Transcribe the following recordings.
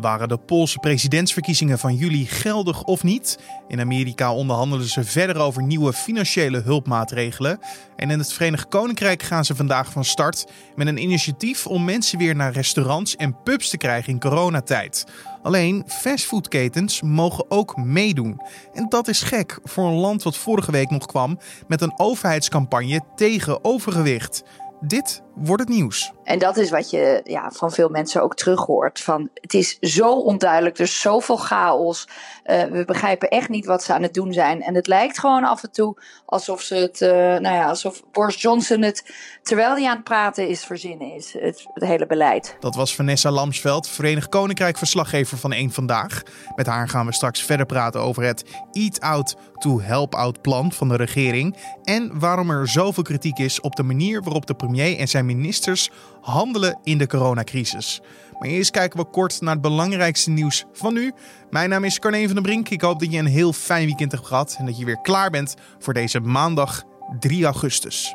Waren de Poolse presidentsverkiezingen van juli geldig of niet? In Amerika onderhandelen ze verder over nieuwe financiële hulpmaatregelen. En in het Verenigd Koninkrijk gaan ze vandaag van start met een initiatief om mensen weer naar restaurants en pubs te krijgen in coronatijd. Alleen fastfoodketens mogen ook meedoen. En dat is gek voor een land wat vorige week nog kwam met een overheidscampagne tegen overgewicht. Dit wordt het nieuws. En dat is wat je ja, van veel mensen ook terug hoort. Van, het is zo onduidelijk, er is zoveel chaos. Uh, we begrijpen echt niet wat ze aan het doen zijn. En het lijkt gewoon af en toe alsof ze het, uh, nou ja, alsof Boris Johnson het, terwijl hij aan het praten is, verzinnen is. Het, het hele beleid. Dat was Vanessa Lamsveld, Verenigd Koninkrijk verslaggever van Eén Vandaag. Met haar gaan we straks verder praten over het Eat Out to Help Out plan van de regering. En waarom er zoveel kritiek is op de manier waarop de premier en zijn ministers handelen in de coronacrisis. Maar eerst kijken we kort naar het belangrijkste nieuws van nu. Mijn naam is Carne van den Brink. Ik hoop dat je een heel fijn weekend hebt gehad en dat je weer klaar bent voor deze maandag 3 augustus.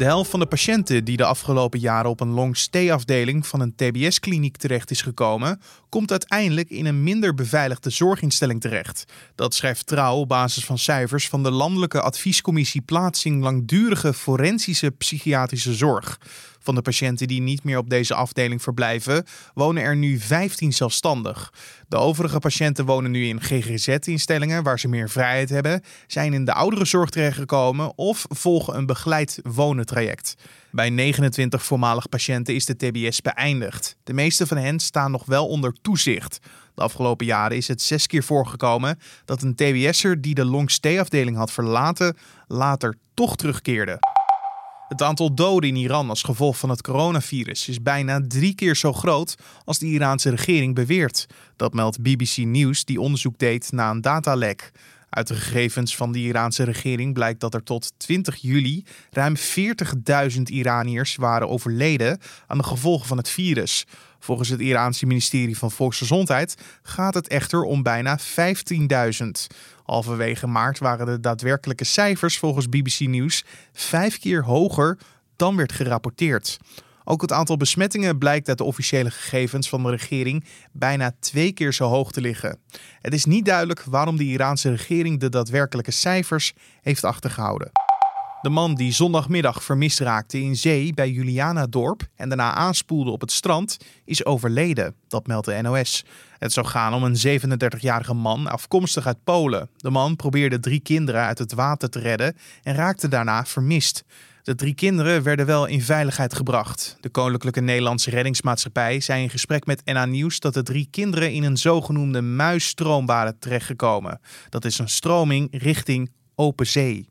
De helft van de patiënten die de afgelopen jaren op een long-stay-afdeling van een TBS-kliniek terecht is gekomen, komt uiteindelijk in een minder beveiligde zorginstelling terecht. Dat schrijft Trouw op basis van cijfers van de Landelijke Adviescommissie Plaatsing Langdurige Forensische Psychiatrische Zorg. Van de patiënten die niet meer op deze afdeling verblijven, wonen er nu 15 zelfstandig. De overige patiënten wonen nu in GGZ-instellingen waar ze meer vrijheid hebben, zijn in de ouderenzorg terechtgekomen of volgen een begeleid wonentraject. Bij 29 voormalig patiënten is de TBS beëindigd. De meeste van hen staan nog wel onder toezicht. De afgelopen jaren is het zes keer voorgekomen dat een TBS'er die de long-stay-afdeling had verlaten, later toch terugkeerde. Het aantal doden in Iran als gevolg van het coronavirus is bijna drie keer zo groot als de Iraanse regering beweert. Dat meldt BBC News, die onderzoek deed na een datalek. Uit de gegevens van de Iraanse regering blijkt dat er tot 20 juli ruim 40.000 Iraniërs waren overleden aan de gevolgen van het virus. Volgens het Iraanse ministerie van Volksgezondheid gaat het echter om bijna 15.000. Halverwege maart waren de daadwerkelijke cijfers volgens BBC News vijf keer hoger dan werd gerapporteerd. Ook het aantal besmettingen blijkt uit de officiële gegevens van de regering bijna twee keer zo hoog te liggen. Het is niet duidelijk waarom de Iraanse regering de daadwerkelijke cijfers heeft achtergehouden. De man die zondagmiddag vermist raakte in zee bij Julianadorp en daarna aanspoelde op het strand, is overleden. Dat meldt de NOS. Het zou gaan om een 37-jarige man afkomstig uit Polen. De man probeerde drie kinderen uit het water te redden en raakte daarna vermist. De drie kinderen werden wel in veiligheid gebracht. De Koninklijke Nederlandse Reddingsmaatschappij zei in gesprek met NA Nieuws dat de drie kinderen in een zogenoemde muisstroom waren terechtgekomen. Dat is een stroming richting open zee.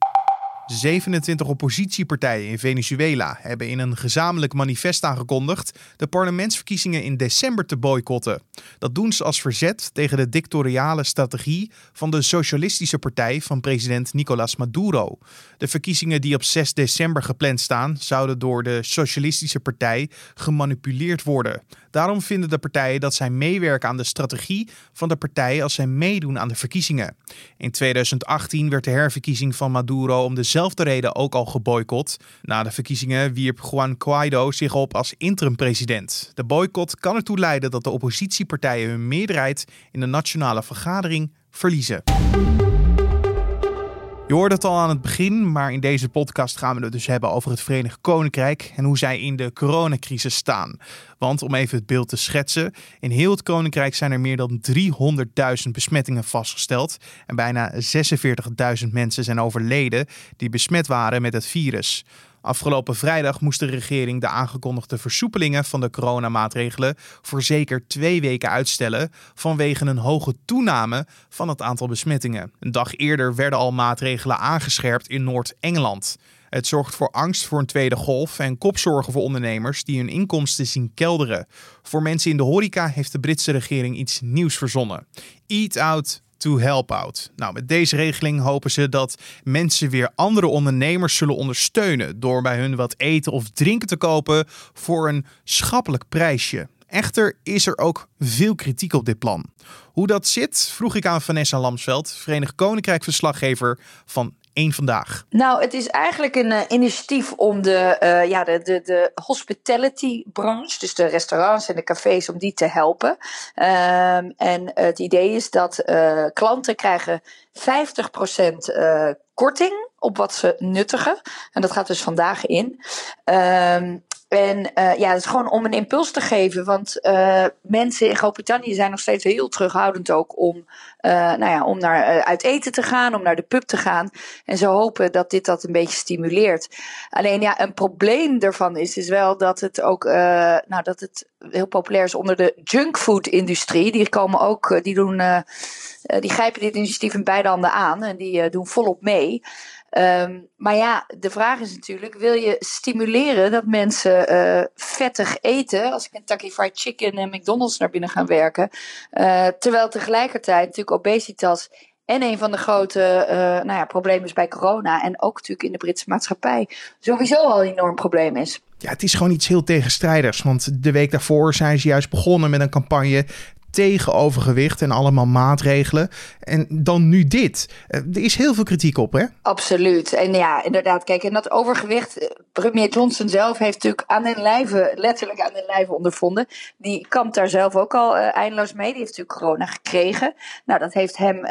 27 oppositiepartijen in Venezuela hebben in een gezamenlijk manifest aangekondigd de parlementsverkiezingen in december te boycotten. Dat doen ze als verzet tegen de dictatoriale strategie van de Socialistische Partij van president Nicolás Maduro. De verkiezingen die op 6 december gepland staan, zouden door de Socialistische Partij gemanipuleerd worden. Daarom vinden de partijen dat zij meewerken aan de strategie van de partij als zij meedoen aan de verkiezingen. In 2018 werd de herverkiezing van Maduro om dezelfde reden ook al geboycott. Na de verkiezingen wierp Juan Guaido zich op als interim-president. De boycott kan ertoe leiden dat de oppositiepartijen hun meerderheid in de nationale vergadering verliezen. Je hoorde het al aan het begin, maar in deze podcast gaan we het dus hebben over het Verenigd Koninkrijk en hoe zij in de coronacrisis staan. Want om even het beeld te schetsen, in heel het Koninkrijk zijn er meer dan 300.000 besmettingen vastgesteld en bijna 46.000 mensen zijn overleden die besmet waren met het virus. Afgelopen vrijdag moest de regering de aangekondigde versoepelingen van de coronamaatregelen voor zeker twee weken uitstellen vanwege een hoge toename van het aantal besmettingen. Een dag eerder werden al maatregelen aangescherpt in Noord-Engeland. Het zorgt voor angst voor een tweede golf en kopzorgen voor ondernemers die hun inkomsten zien kelderen. Voor mensen in de horeca heeft de Britse regering iets nieuws verzonnen. Eat out, to help out. Nou, met deze regeling hopen ze dat mensen weer andere ondernemers zullen ondersteunen door bij hun wat eten of drinken te kopen voor een schappelijk prijsje. Echter is er ook veel kritiek op dit plan. Hoe dat zit, vroeg ik aan Vanessa Lamsveld, Verenigd Koninkrijk verslaggever van vandaag? Nou, het is eigenlijk een uh, initiatief om de, uh, ja, de, de, de hospitality-branche, dus de restaurants en de cafés, om die te helpen. Um, en het idee is dat uh, klanten krijgen 50% korting op wat ze nuttigen. En dat gaat dus vandaag in. Um, en uh, ja, het is gewoon om een impuls te geven. Want uh, mensen in Groot-Brittannië zijn nog steeds heel terughoudend ook om, uh, nou ja, om naar uit eten te gaan, om naar de pub te gaan. En ze hopen dat dit dat een beetje stimuleert. Alleen ja, een probleem daarvan is, is wel dat het ook, nou, dat het heel populair is onder de junkfood-industrie. Die komen ook, die doen, die grijpen dit initiatief in beide handen aan en die doen volop mee. Um, maar ja, de vraag is natuurlijk: wil je stimuleren dat mensen uh, vettig eten als Kentucky Fried Chicken en McDonald's naar binnen gaan werken? Uh, terwijl tegelijkertijd natuurlijk obesitas en een van de grote uh, nou ja, problemen is bij corona en ook natuurlijk in de Britse maatschappij sowieso al een enorm probleem is. Ja, het is gewoon iets heel tegenstrijders. Want de week daarvoor zijn ze juist begonnen met een campagne tegen overgewicht en allemaal maatregelen. En dan nu dit. Eh, er is heel veel kritiek op, hè? Absoluut. En ja, inderdaad. Kijk, en dat overgewicht. Eh, premier Johnson zelf heeft natuurlijk aan den lijve, letterlijk aan den lijve ondervonden. Die kampt daar zelf ook al uh, eindeloos mee. Die heeft natuurlijk corona gekregen. Nou, dat heeft hem.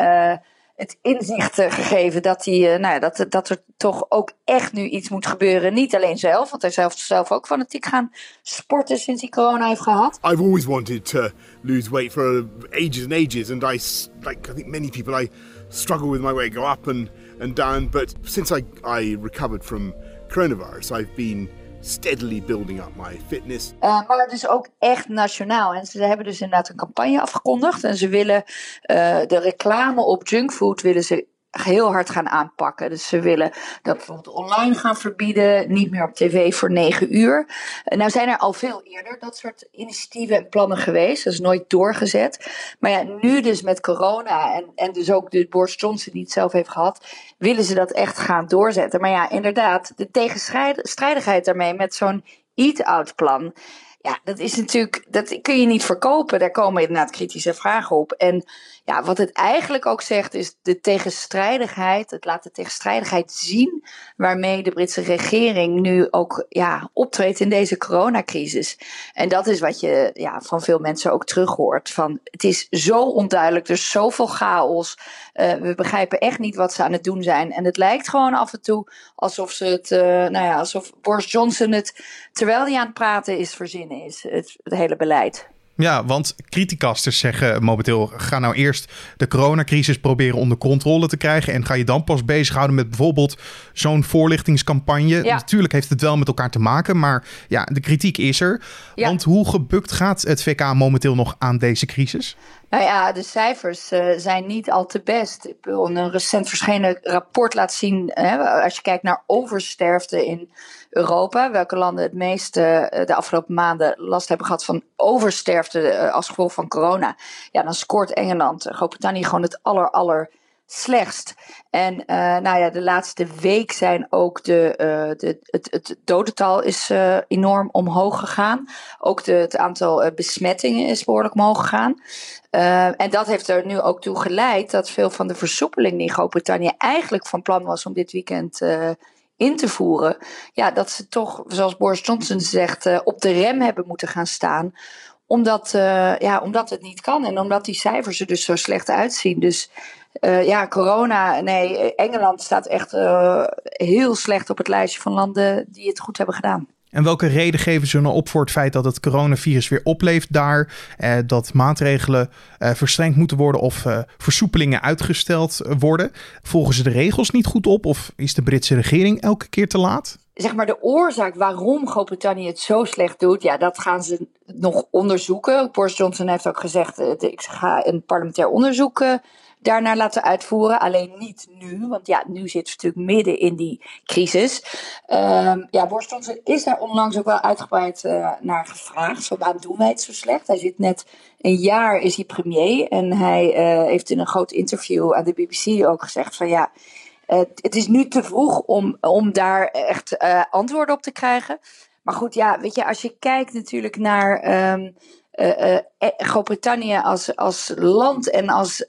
Het inzicht gegeven dat, hij, nou ja, dat, dat er toch ook echt nu iets moet gebeuren. Niet alleen zelf, want hij zelf, zelf ook fanatiek gaan sporten sinds hij corona heeft gehad. I've always wanted to lose weight for ages and ages. And I, like I think many people, I struggle with my weight, go up and, and down. But since I, I recovered from coronavirus, I've been steadily building up my fitness. Uh, maar dus ook echt nationaal. En ze hebben dus inderdaad een campagne afgekondigd. En ze willen uh, de reclame op junkfood willen ze heel hard gaan aanpakken. Dus ze willen dat bijvoorbeeld online gaan verbieden, niet meer op tv voor negen uur. Nou zijn er al veel eerder dat soort initiatieven en plannen geweest. Dat is nooit doorgezet. Maar ja, nu dus met corona en, en dus ook de Boris Johnson die het zelf heeft gehad, willen ze dat echt gaan doorzetten. Maar ja, inderdaad, de tegenstrijdigheid daarmee met zo'n eat-out plan. Ja, dat is natuurlijk, dat kun je niet verkopen. Daar komen inderdaad kritische vragen op. En ja, wat het eigenlijk ook zegt is de tegenstrijdigheid. Het laat de tegenstrijdigheid zien waarmee de Britse regering nu ook ja, optreedt in deze coronacrisis. En dat is wat je ja, van veel mensen ook terug hoort. Van, het is zo onduidelijk, er is zoveel chaos. Uh, we begrijpen echt niet wat ze aan het doen zijn. En het lijkt gewoon af en toe alsof ze het, uh, nou ja, alsof Boris Johnson het, terwijl hij aan het praten is, verzinnen is. Het hele beleid. Ja, want criticasters zeggen momenteel: ga nou eerst de coronacrisis proberen onder controle te krijgen. En ga je dan pas bezighouden met bijvoorbeeld zo'n voorlichtingscampagne. Ja. Natuurlijk heeft het wel met elkaar te maken, maar ja, de kritiek is er. Ja. Want hoe gebukt gaat het VK momenteel nog aan deze crisis? Nou ja, de cijfers uh, zijn niet al te best. Ik een recent verschenen rapport laten zien. Hè, als je kijkt naar oversterfte in Europa, welke landen het meeste uh, de afgelopen maanden last hebben gehad van oversterfte uh, als gevolg van corona. Ja, dan scoort Engeland, Groot-Brittannië gewoon het aller, aller slechtst. En uh, nou ja, de laatste week zijn ook de, uh, het, het dodental is uh, enorm omhoog gegaan. Ook het aantal besmettingen is behoorlijk omhoog gegaan. en dat heeft er nu ook toe geleid dat veel van de versoepeling die Groot-Brittannië eigenlijk van plan was om dit weekend in te voeren. Ja, dat ze toch, zoals Boris Johnson zegt, op de rem hebben moeten gaan staan omdat, ja, omdat het niet kan en omdat die cijfers er dus zo slecht uitzien. Dus uh, ja, corona, nee, Engeland staat echt uh, heel slecht op het lijstje van landen die het goed hebben gedaan. En welke reden geven ze nou op voor het feit dat het coronavirus weer opleeft daar? Eh, dat maatregelen eh, verstrengd moeten worden of eh, versoepelingen uitgesteld worden? Volgen ze de regels niet goed op of is de Britse regering elke keer te laat? Zeg maar de oorzaak waarom Groot-Brittannië het zo slecht doet, ja, dat gaan ze nog onderzoeken. Boris Johnson heeft ook gezegd: ik ga een parlementair onderzoek daarnaar laten uitvoeren. Alleen niet nu, want ja, nu zitten we natuurlijk midden in die crisis. Um, ja, Boris Johnson is daar onlangs ook wel uitgebreid uh, naar gevraagd. Van waarom doen wij het zo slecht? Hij zit net een jaar, is hij premier. En hij heeft in een groot interview aan de BBC ook gezegd van ja... Het is nu te vroeg om, om daar echt antwoorden op te krijgen. Maar goed, ja, weet je, als je kijkt natuurlijk naar um, uh, uh, Groot-Brittannië als, als land en als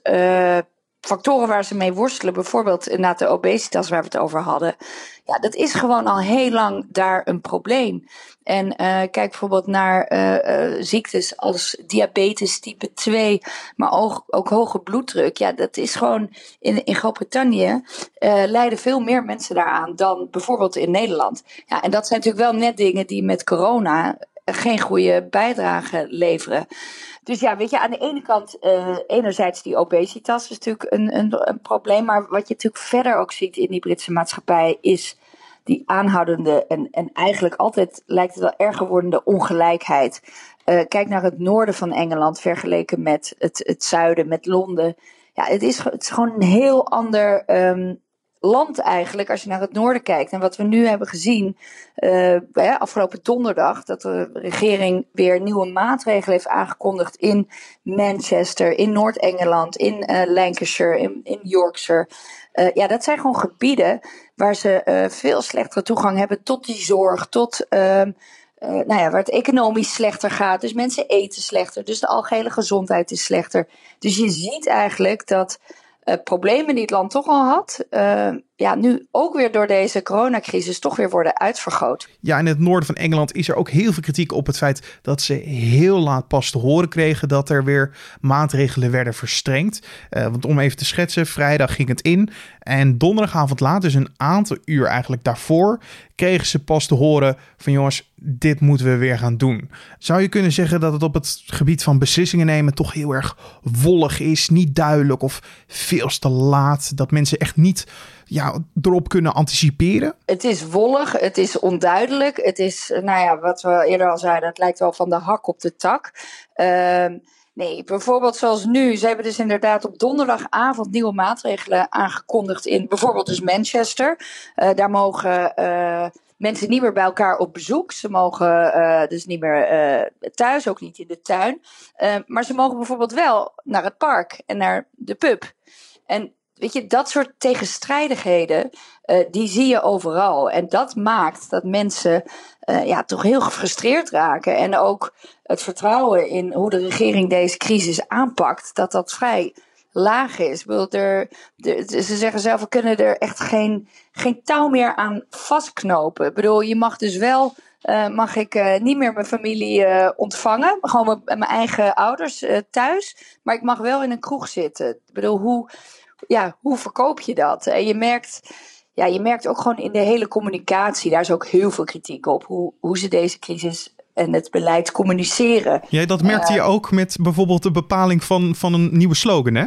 factoren waar ze mee worstelen, bijvoorbeeld inderdaad de obesitas waar we het over hadden, ja, dat is gewoon al heel lang daar een probleem. En uh, kijk bijvoorbeeld naar uh, uh, ziektes als diabetes type 2, maar ook, ook hoge bloeddruk. Ja, dat is gewoon in, in Groot-Brittannië lijden veel meer mensen daaraan dan bijvoorbeeld in Nederland. Ja, en dat zijn natuurlijk wel net dingen die met corona geen goede bijdrage leveren. Dus ja, weet je, aan de ene kant, uh, enerzijds die obesitas is natuurlijk een, een, een, probleem. Maar wat je natuurlijk verder ook ziet in die Britse maatschappij is die aanhoudende en, en eigenlijk altijd lijkt het wel erger wordende ongelijkheid. Uh, kijk naar het noorden van Engeland vergeleken met het, het zuiden, met Londen. Ja, het is, het gewoon een heel ander um, land eigenlijk, als je naar het noorden kijkt. En wat we nu hebben gezien, uh, afgelopen donderdag, dat de regering weer nieuwe maatregelen heeft aangekondigd in Manchester, in Noord-Engeland, in uh, Lancashire, in, in Yorkshire. Uh, ja, dat zijn gewoon gebieden waar ze veel slechtere toegang hebben tot die zorg, tot. nou ja, waar het economisch slechter gaat. Dus mensen eten slechter. Dus de algehele gezondheid is slechter. Dus je ziet eigenlijk dat problemen die het land toch al had, uh, ja, nu ook weer door deze coronacrisis toch weer worden uitvergroot. Ja, in het noorden van Engeland is er ook heel veel kritiek op het feit dat ze heel laat pas te horen kregen dat er weer maatregelen werden verstrengd. Uh, want om even te schetsen, vrijdag ging het in en donderdagavond laat, dus een aantal uur eigenlijk daarvoor, kregen ze pas te horen van jongens, dit moeten we weer gaan doen. Zou je kunnen zeggen dat het op het gebied van beslissingen nemen toch heel erg wollig is, niet duidelijk of veel te laat, dat mensen echt niet ja, erop kunnen anticiperen? Het is wollig, het is onduidelijk. Het is, nou ja, wat we eerder al zeiden, het lijkt wel van de hak op de tak. Uh, nee, bijvoorbeeld zoals nu. Ze hebben dus inderdaad op donderdagavond nieuwe maatregelen aangekondigd in bijvoorbeeld dus Manchester. Uh, daar mogen uh, mensen niet meer bij elkaar op bezoek. Ze mogen uh, dus niet meer thuis, ook niet in de tuin. Uh, maar ze mogen bijvoorbeeld wel naar het park en naar de pub. En Weet je, dat soort tegenstrijdigheden, uh, die zie je overal. En dat maakt dat mensen uh, ja, toch heel gefrustreerd raken. En ook het vertrouwen in hoe de regering deze crisis aanpakt, dat dat vrij laag is. Er, er, ze zeggen zelf, we kunnen er echt geen, geen touw meer aan vastknopen. Ik bedoel, je mag dus wel... Uh, mag ik niet meer mijn familie ontvangen. Gewoon mijn, mijn eigen ouders thuis. Maar ik mag wel in een kroeg zitten. Ik bedoel, hoe, ja, hoe verkoop je dat? En je merkt, ja, je merkt ook gewoon in de hele communicatie, daar is ook heel veel kritiek op, hoe, hoe ze deze crisis en het beleid communiceren. Ja, dat merkte je ook met bijvoorbeeld de bepaling van, van een nieuwe slogan, hè?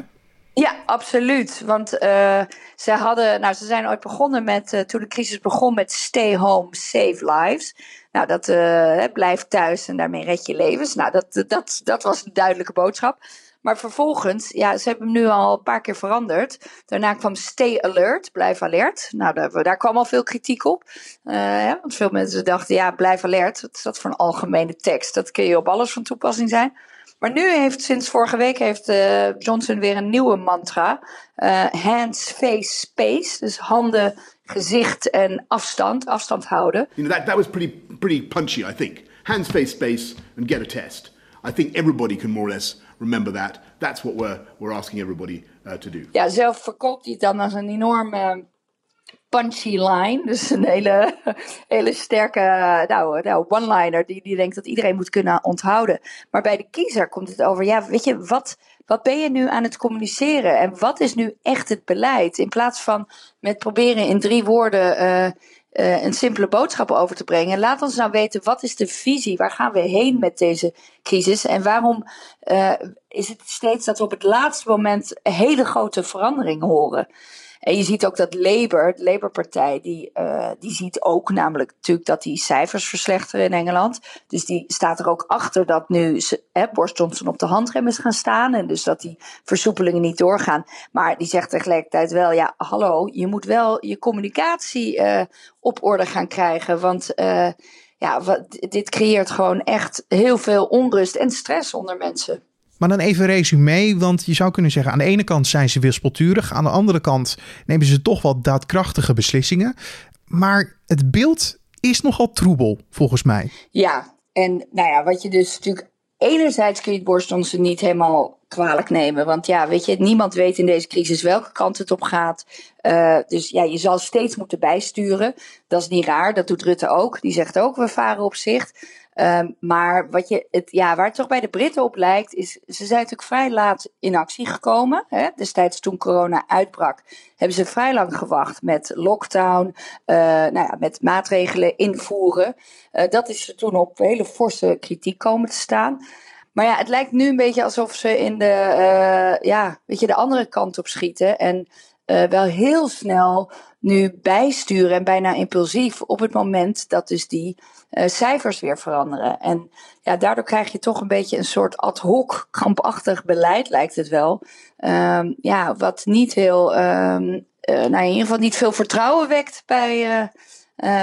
Ja, absoluut. Want uh, ze hadden, nou, ze zijn ooit begonnen met, uh, toen de crisis begon met Stay Home, Save Lives. Nou, dat uh, blijf thuis en daarmee red je levens. Nou, dat, dat, dat was een duidelijke boodschap. Maar vervolgens, ja, ze hebben hem nu al een paar keer veranderd. Daarna kwam Stay Alert, blijf alert. Nou, daar, daar kwam al veel kritiek op. Ja, want veel mensen dachten, ja, blijf alert. Wat is dat voor een algemene tekst? Dat kun je op alles van toepassing zijn. Maar nu heeft sinds vorige week heeft uh, Johnson weer een nieuwe mantra. Uh, hands, face, space. Dus handen, gezicht en afstand. Afstand houden. You that was pretty, pretty punchy, I think. Hands, face, space and get a test. I think everybody can more or less remember that. That's what we're, we're asking everybody uh, to do. Ja, zelf verkoopt hij het dan als een enorme punchy line. Dus een hele, hele sterke nou, nou, one-liner die, die denkt dat iedereen moet kunnen onthouden. Maar bij de kiezer komt het over, ja, weet je, wat, wat ben je nu aan het communiceren? En wat is nu echt het beleid? In plaats van met proberen in drie woorden uh, uh, een simpele boodschap over te brengen. Laat ons nou weten, wat is de visie? Waar gaan we heen met deze crisis? En waarom uh, is het steeds dat we op het laatste moment hele grote veranderingen horen? En je ziet ook dat Labour, de Labour-partij, die, uh, die ziet ook namelijk natuurlijk dat die cijfers verslechteren in Engeland. Dus die staat er ook achter dat nu hè, Boris Johnson op de handrem is gaan staan. En dus dat die versoepelingen niet doorgaan. Maar die zegt tegelijkertijd wel, ja, hallo, je moet wel je communicatie uh, op orde gaan krijgen. Want uh, ja, wat, dit creëert gewoon echt heel veel onrust en stress onder mensen. Maar dan even resume, want je zou kunnen zeggen: aan de ene kant zijn ze wispelturig, aan de andere kant nemen ze toch wel daadkrachtige beslissingen. Maar het beeld is nogal troebel, volgens mij. Ja, en nou ja, wat je dus natuurlijk. Enerzijds kun je het Johnson niet helemaal kwalijk nemen. Want ja, weet je, niemand weet in deze crisis welke kant het op gaat. Uh, dus ja, je zal steeds moeten bijsturen. Dat is niet raar, dat doet Rutte ook. Die zegt ook, we varen op zicht. Um, maar wat je, het, ja, waar het toch bij de Britten op lijkt, is ze zijn natuurlijk vrij laat in actie gekomen. Hè? Destijds toen corona uitbrak, hebben ze vrij lang gewacht met lockdown, uh, nou ja, met maatregelen invoeren. Uh, dat is er toen op hele forse kritiek komen te staan. Maar ja, het lijkt nu een beetje alsof ze in de, uh, ja, weet je, de andere kant op schieten. En uh, wel heel snel nu bijsturen en bijna impulsief op het moment dat dus die uh, cijfers weer veranderen. En ja, daardoor krijg je toch een beetje een soort ad hoc, krampachtig beleid, lijkt het wel. Um, ja, wat niet heel, um, uh, nou in ieder geval niet veel vertrouwen wekt bij,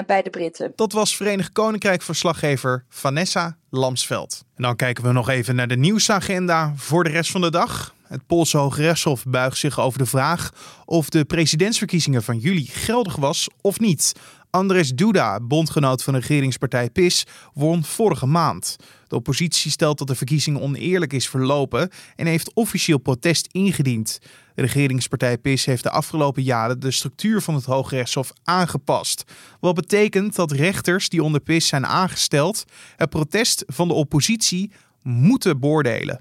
bij de Britten. Dat was Verenigd Koninkrijk-verslaggever Vanessa Lamsveld. En dan kijken we nog even naar de nieuwsagenda voor de rest van de dag. Het Poolse Hoge Rechtshof buigt zich over de vraag of de presidentsverkiezingen van juli geldig was of niet. Andres Duda, bondgenoot van de regeringspartij PIS, won vorige maand. De oppositie stelt dat de verkiezing oneerlijk is verlopen en heeft officieel protest ingediend. De regeringspartij PIS heeft de afgelopen jaren de structuur van het Hoogrechtshof aangepast. Wat betekent dat rechters die onder PIS zijn aangesteld het protest van de oppositie moeten beoordelen.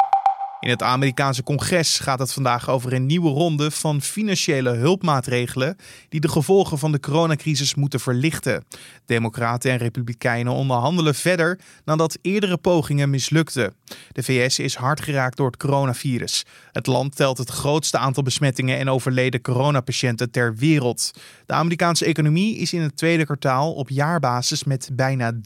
In het Amerikaanse congres gaat het vandaag over een nieuwe ronde van financiële hulpmaatregelen die de gevolgen van de coronacrisis moeten verlichten. Democraten en Republikeinen onderhandelen verder nadat eerdere pogingen mislukten. De VS is hard geraakt door het coronavirus. Het land telt het grootste aantal besmettingen en overleden coronapatiënten ter wereld. De Amerikaanse economie is in het tweede kwartaal op jaarbasis met bijna 33%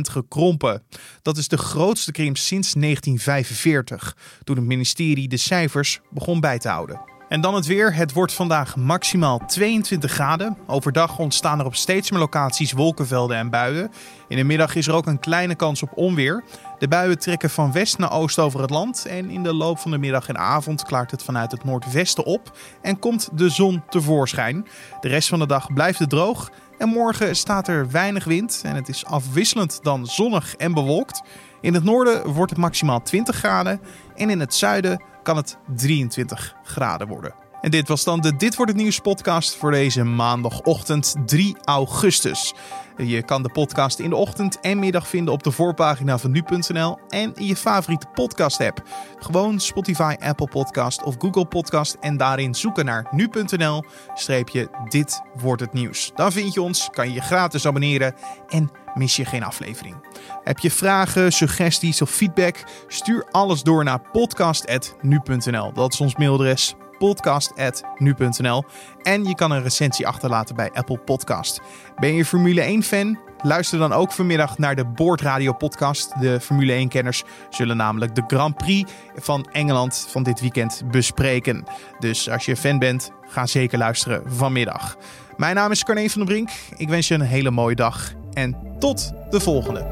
gekrompen. Dat is de grootste krimp sinds 1945 toen het ministerie de cijfers begon bij te houden. En dan het weer. Het wordt vandaag maximaal 22 graden. Overdag ontstaan er op steeds meer locaties wolkenvelden en buien. In de middag is er ook een kleine kans op onweer. De buien trekken van west naar oost over het land. En in de loop van de middag en avond klaart het vanuit het noordwesten op. En komt de zon tevoorschijn. De rest van de dag blijft het droog. En morgen staat er weinig wind. En het is afwisselend dan zonnig en bewolkt. In het noorden wordt het maximaal 20 graden en in het zuiden kan het 23 graden worden. En dit was dan de Dit wordt het nieuws podcast voor deze maandagochtend 3 augustus. Je kan de podcast in de ochtend en middag vinden op de voorpagina van nu.nl en in je favoriete podcast app. Gewoon Spotify, Apple Podcast of Google Podcast en daarin zoeken naar nu.nl streepje dit wordt het nieuws. Dan vind je ons, kan je je gratis abonneren en mis je geen aflevering. Heb je vragen, suggesties of feedback? Stuur alles door naar podcast.nu.nl. Dat is ons mailadres podcast.nu.nl. En je kan een recensie achterlaten bij Apple Podcast. Ben je Formule 1 fan? Luister dan ook vanmiddag naar de Boordradio podcast. De Formule 1-kenners zullen namelijk de Grand Prix van Engeland van dit weekend bespreken. Dus als je fan bent, ga zeker luisteren vanmiddag. Mijn naam is Carne van der Brink. Ik wens je een hele mooie dag en tot de volgende.